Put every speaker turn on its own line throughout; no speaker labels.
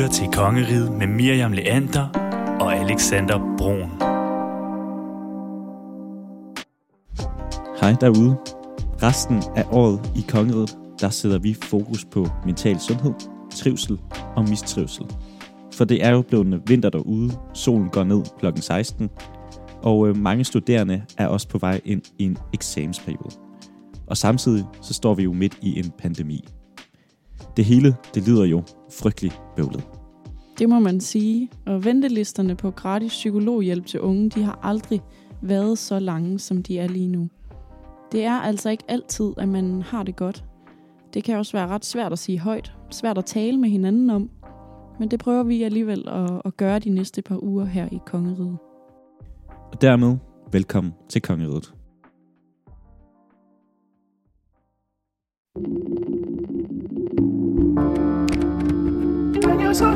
lytter til Kongeriget med Miriam Leander og Alexander Brun.
Hej derude. Resten af året i Kongeriget, der sætter vi fokus på mental sundhed, trivsel og mistrivsel. For det er jo blevet vinter derude, solen går ned kl. 16, og øh, mange studerende er også på vej ind i en eksamensperiode. Og samtidig så står vi jo midt i en pandemi. Det hele, det lyder jo frygteligt bøvlet.
Det må man sige, og ventelisterne på gratis psykologhjælp til unge, de har aldrig været så lange, som de er lige nu. Det er altså ikke altid, at man har det godt. Det kan også være ret svært at sige højt, svært at tale med hinanden om, men det prøver vi alligevel at, at gøre de næste par uger her i Kongeriget.
Og dermed, velkommen til Kongeriget.
High, you
Jeg har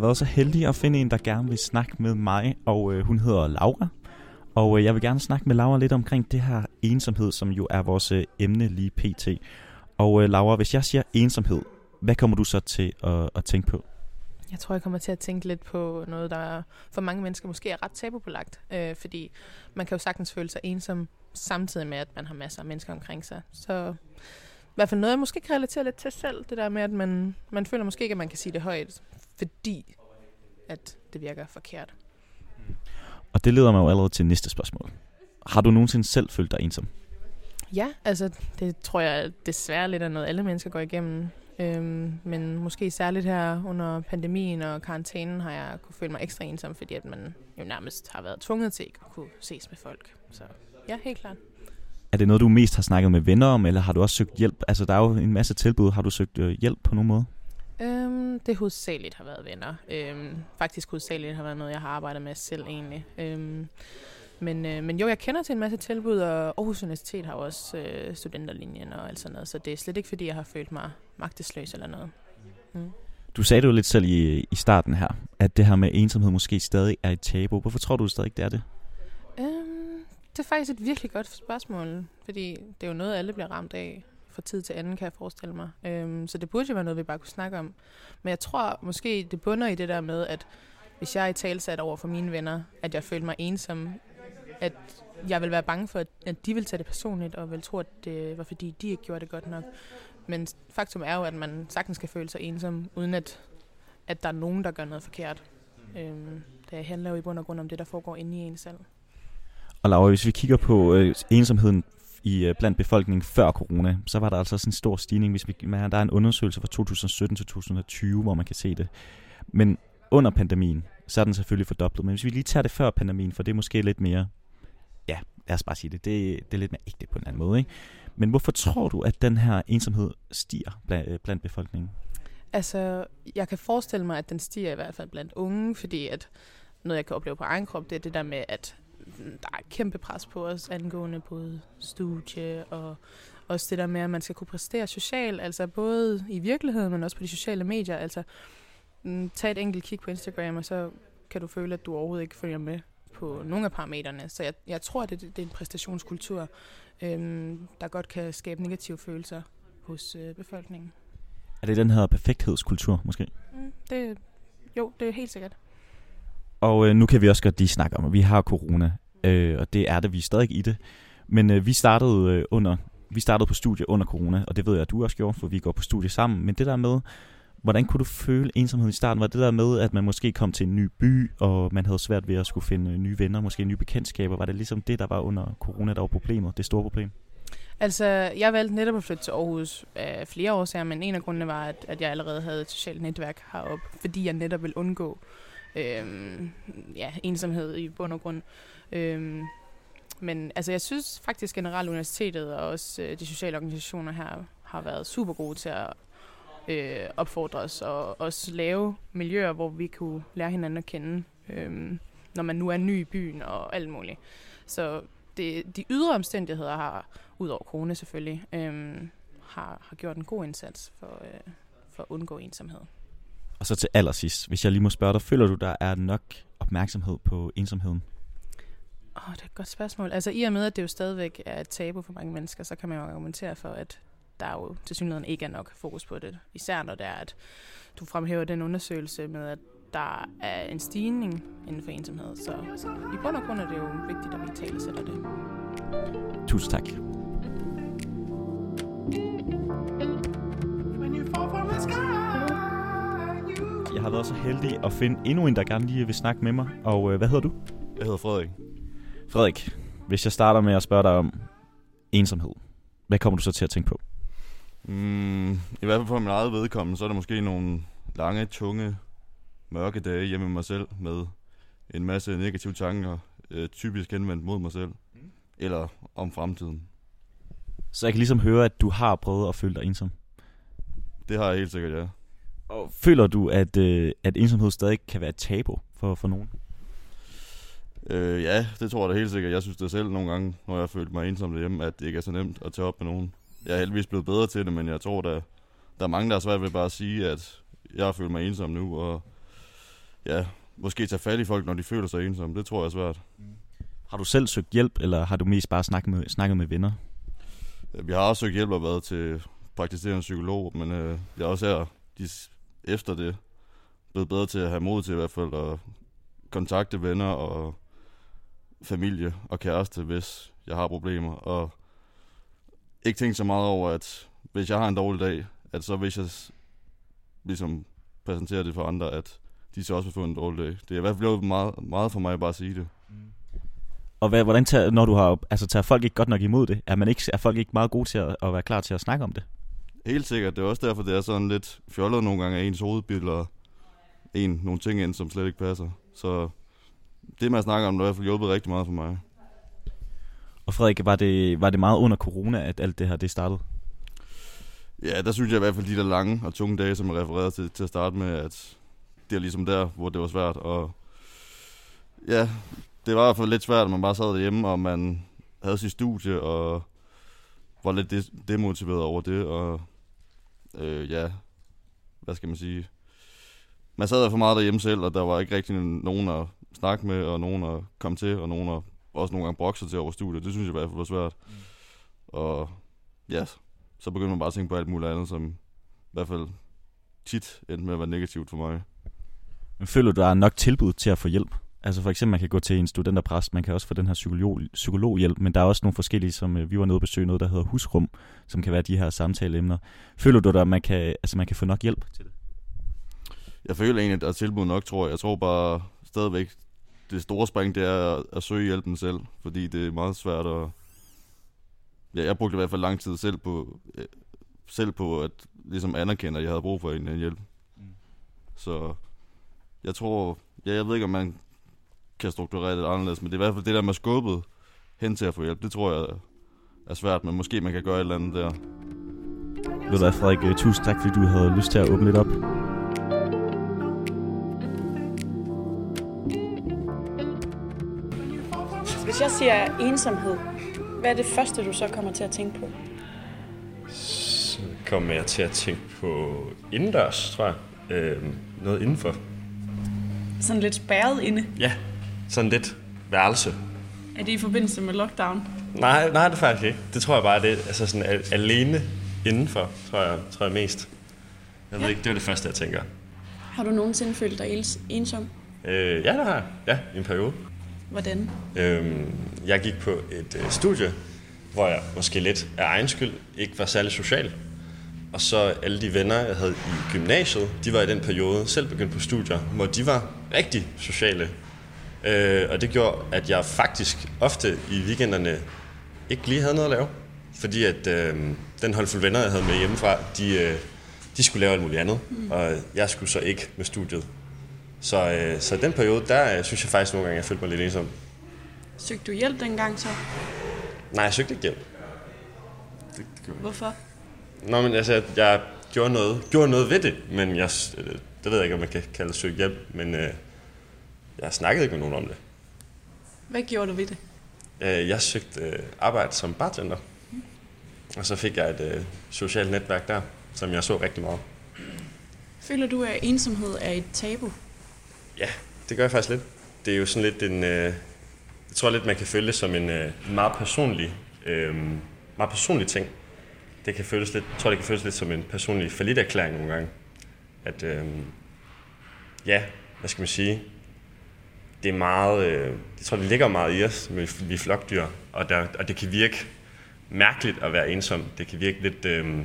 været så heldig at finde en, der gerne vil snakke med mig, og øh, hun hedder Laura. Og øh, jeg vil gerne snakke med Laura lidt omkring det her ensomhed, som jo er vores øh, emne lige pt. Og øh, Laura, hvis jeg siger ensomhed, hvad kommer du så til at, at tænke på?
Jeg tror, jeg kommer til at tænke lidt på noget, der for mange mennesker måske er ret tabubelagt. Øh, fordi man kan jo sagtens føle sig ensom, samtidig med, at man har masser af mennesker omkring sig. Så i hvert fald noget, jeg måske kan relatere lidt til selv. Det der med, at man, man føler måske ikke, at man kan sige det højt, fordi at det virker forkert.
Og det leder mig jo allerede til næste spørgsmål. Har du nogensinde selv følt dig ensom?
Ja, altså det tror jeg desværre lidt er noget, alle mennesker går igennem. Øhm, men måske særligt her under pandemien og karantænen har jeg kunne føle mig ekstra ensom, fordi at man jo nærmest har været tvunget til ikke at kunne ses med folk. Så ja, helt klart.
Er det noget, du mest har snakket med venner om, eller har du også søgt hjælp? Altså, der er jo en masse tilbud. Har du søgt øh, hjælp på nogen måde?
Øhm, det hovedsageligt har været venner. Øhm, faktisk hovedsageligt har været noget, jeg har arbejdet med selv egentlig. Øhm, men, øh, men jo, jeg kender til en masse tilbud, og Aarhus Universitet har også øh, studenterlinjen og alt sådan noget, så det er slet ikke, fordi jeg har følt mig magtesløs eller noget. Mm.
Du sagde det jo lidt selv i, i starten her, at det her med ensomhed måske stadig er et tabu. Hvorfor tror du stadig, det er det?
Øhm, det er faktisk et virkelig godt spørgsmål, fordi det er jo noget, alle bliver ramt af fra tid til anden, kan jeg forestille mig. Øhm, så det burde jo være noget, vi bare kunne snakke om. Men jeg tror måske, det bunder i det der med, at hvis jeg er i talsat over for mine venner, at jeg føler mig ensom, at jeg vil være bange for, at de vil tage det personligt, og vil tro, at det var fordi, de ikke gjorde det godt nok. Men faktum er jo, at man sagtens kan føle sig ensom, uden at, at der er nogen, der gør noget forkert. Øhm, det handler jo i bund og grund om det, der foregår inde i en selv.
Og Laura, hvis vi kigger på øh, ensomheden i øh, blandt befolkningen før corona, så var der altså sådan en stor stigning. Hvis vi, man, der er en undersøgelse fra 2017 til 2020, hvor man kan se det. Men under pandemien, så er den selvfølgelig fordoblet. Men hvis vi lige tager det før pandemien, for det er måske lidt mere, ja, lad os bare sige det, det, det er lidt mere ægte på en anden måde. Ikke? Men hvorfor tror du, at den her ensomhed stiger blandt, øh, blandt befolkningen?
Altså, jeg kan forestille mig, at den stiger i hvert fald blandt unge, fordi at noget, jeg kan opleve på egen krop, det er det der med, at der er kæmpe pres på os angående både studie og også det der med, at man skal kunne præstere socialt, altså både i virkeligheden, men også på de sociale medier. Altså, mm, tag et enkelt kig på Instagram, og så kan du føle, at du overhovedet ikke følger med på nogle af parametrene. Så jeg, jeg tror, at det, det er en præstationskultur, øhm, der godt kan skabe negative følelser hos øh, befolkningen.
Er det den her perfekthedskultur måske?
Mm, det, jo, det er helt sikkert.
Og øh, nu kan vi også godt lige snakke om, at vi har corona, øh, og det er det, vi er stadig i det. Men øh, vi startede øh, under vi startede på studie under corona, og det ved jeg, at du også gjorde, for vi går på studie sammen. Men det der med, hvordan kunne du føle ensomhed i starten? Var det der med, at man måske kom til en ny by, og man havde svært ved at skulle finde øh, nye venner, måske nye bekendtskaber? Var det ligesom det, der var under corona, der var problemet, det store problem?
Altså, jeg valgte netop at flytte til Aarhus af flere årsager, men en af grundene var, at, at jeg allerede havde et socialt netværk heroppe, fordi jeg netop ville undgå øh, ja, ensomhed i bund og grund. Øh, men altså, jeg synes faktisk generelt universitetet og også øh, de sociale organisationer her har været super gode til at øh, opfordre os og også lave miljøer, hvor vi kunne lære hinanden at kende, øh, når man nu er ny i byen og alt muligt. Så det, de ydre omstændigheder har, ud over corona selvfølgelig, øh, har, har gjort en god indsats for, øh, for at undgå ensomhed.
Og så til allersidst, hvis jeg lige må spørge dig, føler du, der er nok opmærksomhed på ensomheden?
Åh, oh, det er et godt spørgsmål. Altså i og med, at det jo stadigvæk er et tabu for mange mennesker, så kan man jo argumentere for, at der jo til synligheden ikke er nok fokus på det. Især når det er, at du fremhæver den undersøgelse med, at der er en stigning inden for ensomhed. Så i bund og grund er det jo vigtigt, at vi taler sætter det.
Tusind tak. Jeg har været så heldig at finde endnu en, der gerne lige vil snakke med mig. Og øh, hvad hedder du?
Jeg hedder Frederik.
Frederik, hvis jeg starter med at spørge dig om ensomhed, hvad kommer du så til at tænke på?
Mm, I hvert fald for min eget vedkommende, så er det måske nogle lange, tunge, mørke dage hjemme med mig selv, med en masse negative tanker, øh, typisk henvendt mod mig selv, eller om fremtiden.
Så jeg kan ligesom høre, at du har prøvet at føle dig ensom.
Det har jeg helt sikkert, ja.
Og føler du, at, øh, at ensomhed stadig kan være et tabu for, for nogen?
Øh, ja, det tror jeg da helt sikkert. Jeg synes det selv nogle gange, når jeg har følt mig ensom derhjemme, at det ikke er så nemt at tage op med nogen. Jeg er heldigvis blevet bedre til det, men jeg tror, der, der er mange, der er svært ved bare at sige, at jeg følt mig ensom nu, og ja, måske tage fat i folk, når de føler sig ensomme. Det tror jeg er svært.
Har du selv søgt hjælp, eller har du mest bare snakket med, snakket med venner?
Vi har også søgt hjælp og været til praktiserende psykolog, men øh, jeg er også her de, efter det blevet bedre til at have mod til i hvert fald at kontakte venner og familie og kæreste, hvis jeg har problemer. Og ikke tænke så meget over, at hvis jeg har en dårlig dag, at så hvis jeg ligesom præsenterer det for andre, at de så også vil få en dårlig dag. Det er i hvert fald blevet meget, meget for mig bare at sige det.
Og hvad, hvordan tager, når du har, altså tager folk ikke godt nok imod det? Er, man ikke, er folk ikke meget gode til at, at være klar til at snakke om det?
Helt sikkert. Det er også derfor, det er sådan lidt fjollet nogle gange, at ens hoved bilder en nogle ting ind, som slet ikke passer. Så det med at snakke om, det har i hvert fald hjulpet rigtig meget for mig.
Og Frederik, var det, var det meget under corona, at alt det her det startede?
Ja, der synes jeg i hvert fald, de der lange og tunge dage, som jeg refererede til, til at starte med, at det er ligesom der, hvor det var svært. Og ja, det var i hvert fald lidt svært, at man bare sad derhjemme, og man havde sit studie, og var lidt demotiveret over det. Og øh, ja, hvad skal man sige? Man sad der for meget derhjemme selv, og der var ikke rigtig nogen at snakke med, og nogen at komme til, og nogen at også nogle gange brokse til over studiet. Det synes jeg i hvert fald var svært. Og ja, så begyndte man bare at tænke på alt muligt andet, som i hvert fald tit endte med at være negativt for mig.
Men føler du, der er nok tilbud til at få hjælp? Altså for eksempel, man kan gå til en studenterpræst, man kan også få den her psykolog, psykologhjælp, men der er også nogle forskellige, som øh, vi var nede og besøge noget, der hedder husrum, som kan være de her samtaleemner. Føler du, at man kan, altså man kan få nok hjælp til det?
Jeg føler egentlig, at der er tilbud nok, tror jeg. Jeg tror bare stadigvæk, det store spring, det er at, at søge hjælpen selv, fordi det er meget svært at... Ja, jeg brugte i hvert fald lang tid selv på, selv på at ligesom anerkende, at jeg havde brug for en, en hjælp. Så jeg tror, ja, jeg ved ikke, om man kan strukturere det anderledes, men det er i hvert fald det der med skubbet hen til at få hjælp, det tror jeg er svært, men måske man kan gøre et eller andet der.
Ved du hvad, Frederik, øh, tusind tak, fordi du havde lyst til at åbne lidt op.
Hvis jeg siger ensomhed, hvad er det første, du så kommer til at tænke på?
Så kommer jeg til at tænke på indendørs, tror jeg. Øh, noget indenfor.
Sådan lidt spærret inde.
Ja, sådan lidt værelse.
Er det i forbindelse med lockdown?
Nej, nej, det er faktisk ikke. Det tror jeg bare, det er altså sådan al- alene indenfor, tror jeg, tror jeg mest. Jeg ved
Ja.
ikke, det er det første, jeg tænker.
Har du nogensinde følt dig ens- ensom?
Øh, ja, det har jeg. Ja, i en periode.
Hvordan?
Øhm, jeg gik på et øh, studie, hvor jeg måske lidt af egen skyld ikke var særlig social. Og så alle de venner, jeg havde i gymnasiet, de var i den periode selv begyndt på studier, hvor de var rigtig sociale. Øh, og det gjorde, at jeg faktisk ofte i weekenderne ikke lige havde noget at lave. Fordi at øh, den håndfuld venner, jeg havde med hjemmefra, de, øh, de skulle lave alt muligt andet. Mm. Og jeg skulle så ikke med studiet. Så, øh, så den periode, der øh, synes jeg faktisk nogle gange, jeg følte mig lidt ensom.
Søgte du hjælp dengang så?
Nej, jeg søgte ikke hjælp.
Hvorfor?
Nå, men altså, jeg, jeg gjorde, noget, gjorde noget ved det, men jeg, øh, det ved jeg ikke, om man kan kalde det søge hjælp, men øh, jeg snakkede ikke med nogen om det.
Hvad gjorde du ved det?
Øh, jeg søgte øh, arbejde som bartender, og så fik jeg et øh, socialt netværk der, som jeg så rigtig meget.
Føler du, at ensomhed er et tabu?
Ja, det gør jeg faktisk lidt. Det er jo sådan lidt en... Øh, jeg tror lidt, man kan føle det som en, øh, meget personlig, øh, meget personlig ting. Det kan føles lidt, jeg tror, det kan føles lidt som en personlig erklæring nogle gange. At, øh, ja, hvad skal man sige? Det er meget, øh, jeg tror, det ligger meget i os, vi, vi er flokdyr, og, der, og det kan virke mærkeligt at være ensom. Det kan virke lidt, øh, jeg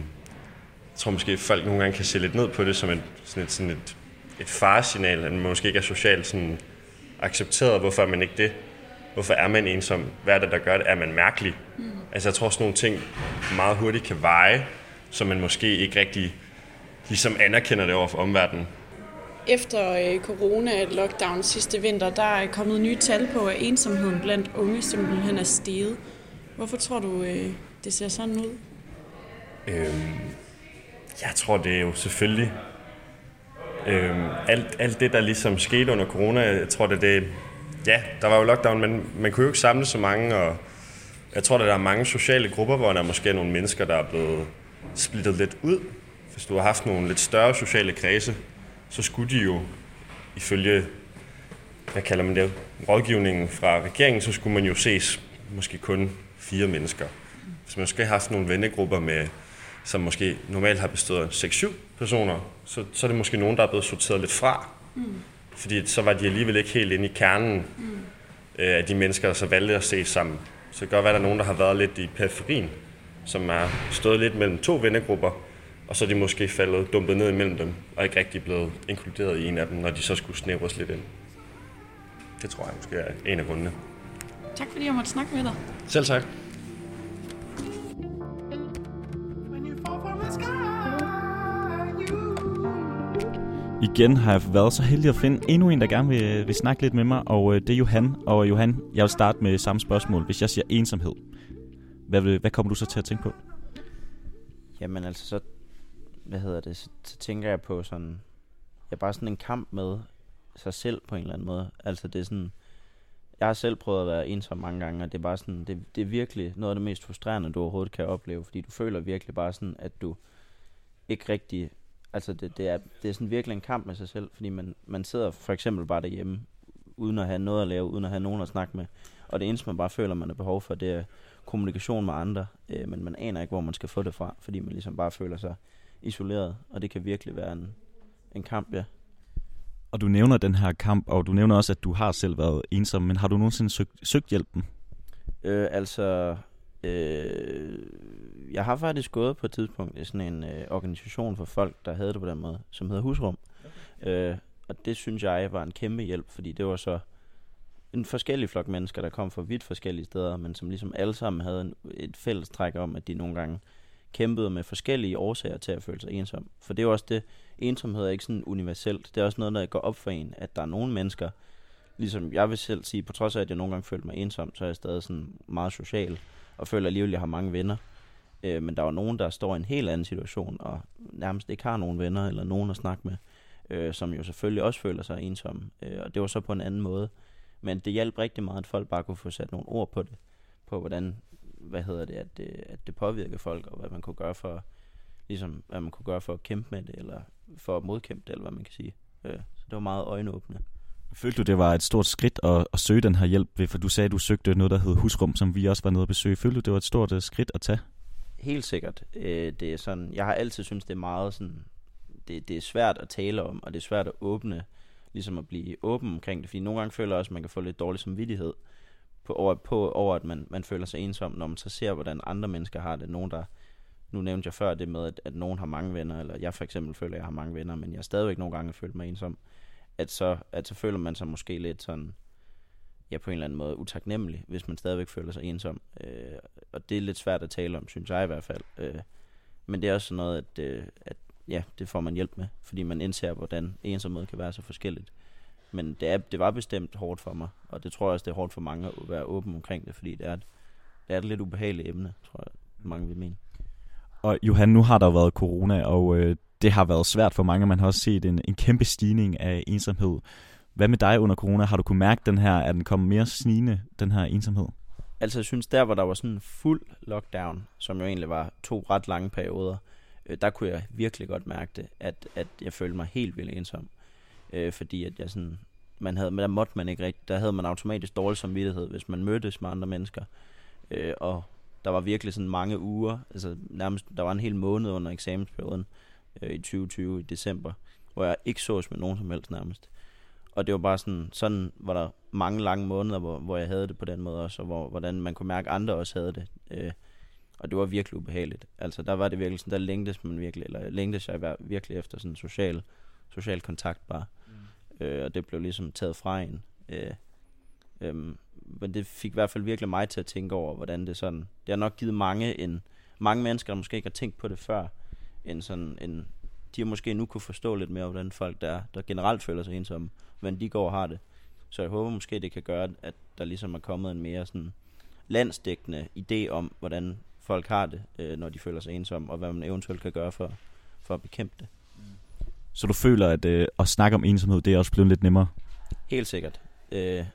tror måske, folk nogle gange kan se lidt ned på det som en, sådan et, sådan et, et faresignal, at man måske ikke er socialt sådan accepteret. Hvorfor er man ikke det? Hvorfor er man ensom? Hvad er det, der gør det? Er man mærkelig? Mm. Altså jeg tror sådan nogle ting meget hurtigt kan veje, så man måske ikke rigtig ligesom anerkender det over for omverdenen.
Efter øh, corona lockdown sidste vinter, der er kommet nye tal på, at ensomheden blandt unge simpelthen er steget. Hvorfor tror du, øh, det ser sådan ud?
Øhm, jeg tror, det er jo selvfølgelig Øh, alt, alt det, der ligesom skete under corona. Jeg tror, det, det ja, der var jo lockdown, men man kunne jo ikke samle så mange, og jeg tror, at der er mange sociale grupper, hvor der er måske nogle mennesker, der er blevet splittet lidt ud. Hvis du har haft nogle lidt større sociale kredse, så skulle de jo ifølge, hvad kalder man det, rådgivningen fra regeringen, så skulle man jo ses måske kun fire mennesker. Hvis man skal have haft nogle vennegrupper med, som måske normalt har bestået af 6-7 personer, så, så er det måske nogen, der er blevet sorteret lidt fra. Mm. Fordi så var de alligevel ikke helt inde i kernen mm. øh, af de mennesker, der så valgte at ses sammen. Så det kan godt være, at der er nogen, der har været lidt i periferien, som er stået lidt mellem to vennegrupper, og så er de måske faldet dumpet ned imellem dem, og ikke rigtig blevet inkluderet i en af dem, når de så skulle snævres lidt ind. Det tror jeg måske er en af grundene.
Tak fordi jeg måtte snakke med dig.
Selv tak.
Igen har jeg været så heldig at finde endnu en, der gerne vil, vil snakke lidt med mig, og øh, det er Johan. Og øh, Johan, jeg vil starte med samme spørgsmål. Hvis jeg siger ensomhed, hvad, vil, hvad kommer du så til at tænke på?
Jamen altså, så, hvad hedder det, så, så tænker jeg på sådan, jeg er bare sådan en kamp med sig selv på en eller anden måde. Altså det er sådan, jeg har selv prøvet at være ensom mange gange, og det er bare sådan, det, det er virkelig noget af det mest frustrerende, du overhovedet kan opleve, fordi du føler virkelig bare sådan, at du ikke rigtig, altså det, det, er, det er sådan virkelig en kamp med sig selv, fordi man, man sidder for eksempel bare derhjemme, uden at have noget at lave, uden at have nogen at snakke med, og det eneste man bare føler, man har behov for, det er kommunikation med andre, øh, men man aner ikke, hvor man skal få det fra, fordi man ligesom bare føler sig isoleret, og det kan virkelig være en, en kamp, ja.
Og du nævner den her kamp, og du nævner også, at du har selv været ensom, men har du nogensinde søgt, søgt hjælpen?
Øh, altså, øh, jeg har faktisk gået på et tidspunkt i sådan en øh, organisation for folk, der havde det på den måde, som hedder Husrum. Okay. Øh, og det synes jeg var en kæmpe hjælp, fordi det var så en forskellig flok mennesker, der kom fra vidt forskellige steder, men som ligesom alle sammen havde en, et fælles træk om, at de nogle gange kæmpede med forskellige årsager til at føle sig ensom. For det er jo også det, ensomhed er ikke sådan universelt. Det er også noget, der går op for en, at der er nogle mennesker, ligesom jeg vil selv sige, på trods af, at jeg nogle gange følte mig ensom, så er jeg stadig sådan meget social, og føler alligevel, at jeg har mange venner. Øh, men der er nogen, der står i en helt anden situation, og nærmest ikke har nogen venner, eller nogen at snakke med, øh, som jo selvfølgelig også føler sig ensomme. Øh, og det var så på en anden måde. Men det hjalp rigtig meget, at folk bare kunne få sat nogle ord på det, på hvordan, hvad hedder det, at det, at det påvirker folk, og hvad man kunne gøre for, ligesom, hvad man kunne gøre for at kæmpe med det, eller for at modkæmpe det, eller hvad man kan sige. Øh, så det var meget øjenåbende.
Følte du, det var et stort skridt at, at søge den her hjælp ved, for du sagde, at du søgte noget, der hed Husrum, som vi også var nede at besøge. Følte du, det var et stort uh, skridt at tage?
Helt sikkert. Øh, det er sådan, jeg har altid synes det er meget sådan, det, det er svært at tale om, og det er svært at åbne, ligesom at blive åben omkring det, fordi nogle gange føler jeg også, at man kan få lidt dårlig samvittighed på, over, på, over at man, man føler sig ensom, når man så ser, hvordan andre mennesker har det. Nogen, der, nu nævnte jeg før det med, at, at nogen har mange venner, eller jeg for eksempel føler, at jeg har mange venner, men jeg stadigvæk nogle gange følt mig ensom. At så, at så føler man sig måske lidt sådan, ja, på en eller anden måde utaknemmelig, hvis man stadigvæk føler sig ensom. Øh, og det er lidt svært at tale om, synes jeg i hvert fald. Øh, men det er også sådan noget, at, øh, at ja, det får man hjælp med, fordi man indser, hvordan ensomhed kan være så forskelligt. Men det, er, det var bestemt hårdt for mig, og det tror jeg også, det er hårdt for mange at være åben omkring det, fordi det er et, det er et lidt ubehageligt emne, tror jeg, mange vil mene.
Og Johan, nu har der jo været corona, og øh, det har været svært for mange. Man har også set en, en kæmpe stigning af ensomhed. Hvad med dig under corona? Har du kunne mærke den her, at den kom mere snigende, den her ensomhed?
Altså jeg synes, der hvor der var sådan en fuld lockdown, som jo egentlig var to ret lange perioder, øh, der kunne jeg virkelig godt mærke det, at, at jeg følte mig helt vildt ensom. Øh, fordi at jeg sådan, man havde, men der måtte man ikke rigtigt, der havde man automatisk dårlig samvittighed, hvis man mødtes med andre mennesker. Øh, og der var virkelig sådan mange uger, altså nærmest, der var en hel måned under eksamensperioden øh, i 2020 i december, hvor jeg ikke sås med nogen som helst nærmest. Og det var bare sådan, sådan var der mange lange måneder, hvor, hvor jeg havde det på den måde også, og hvor, hvordan man kunne mærke, at andre også havde det. Øh, og det var virkelig ubehageligt. Altså der var det virkelig sådan, der længtes man virkelig, eller længtes jeg virkelig efter sådan social, social kontakt bare. Mm. Øh, og det blev ligesom taget fra en. Øh, øhm, men det fik i hvert fald virkelig mig til at tænke over, hvordan det sådan, det har nok givet mange en, mange mennesker, der måske ikke har tænkt på det før, en sådan en, de har måske nu kunne forstå lidt mere, hvordan folk der, er, der generelt føler sig ensomme, hvordan de går og har det. Så jeg håber måske, det kan gøre, at der ligesom er kommet en mere sådan landsdækkende idé om, hvordan folk har det, øh, når de føler sig ensomme, og hvad man eventuelt kan gøre for, for at bekæmpe det.
Så du føler, at øh, at snakke om ensomhed, det er også blevet lidt nemmere?
Helt sikkert. Øh,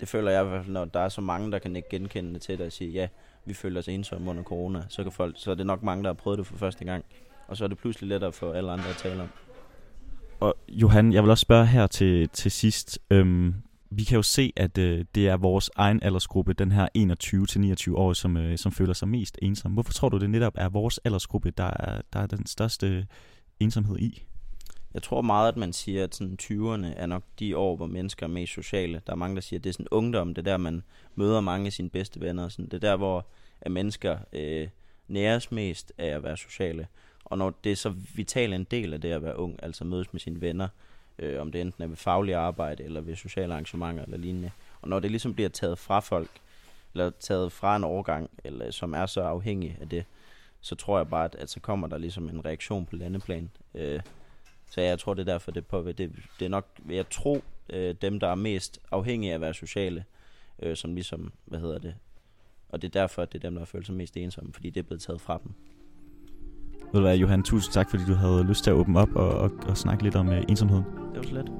det føler jeg i hvert fald, når der er så mange, der kan ikke genkende det til det og sige, ja, vi føler os ensomme under corona, så, kan folk, så er det nok mange, der har prøvet det for første gang. Og så er det pludselig lettere for alle andre at tale om.
Og Johan, jeg vil også spørge her til, til sidst. Øhm, vi kan jo se, at øh, det er vores egen aldersgruppe, den her 21-29 år, som, øh, som føler sig mest ensom. Hvorfor tror du, det netop er vores aldersgruppe, der er, der er den største ensomhed i?
Jeg tror meget, at man siger, at sådan 20'erne er nok de år, hvor mennesker er mest sociale. Der er mange, der siger, at det er sådan ungdom, det er der, man møder mange af sine bedste venner. Sådan. Det er der, hvor at mennesker øh, næres mest af at være sociale. Og når det er så vital en del af det at være ung, altså mødes med sine venner, øh, om det enten er ved faglig arbejde, eller ved sociale arrangementer eller lignende. Og når det ligesom bliver taget fra folk, eller taget fra en overgang, eller som er så afhængig af det, så tror jeg bare, at, at så kommer der ligesom en reaktion på landeplan. Øh, så jeg tror, det er derfor, det, på, det, det er nok, vil jeg tro, øh, dem, der er mest afhængige af at være sociale, øh, som ligesom, hvad hedder det, og det er derfor, at det er dem, der føler sig mest ensomme, fordi det er blevet taget fra dem.
Ved du hvad, Johan, tusind tak, fordi du havde lyst til at åbne op og, og, og snakke lidt om øh, ensomheden.
Det var så let.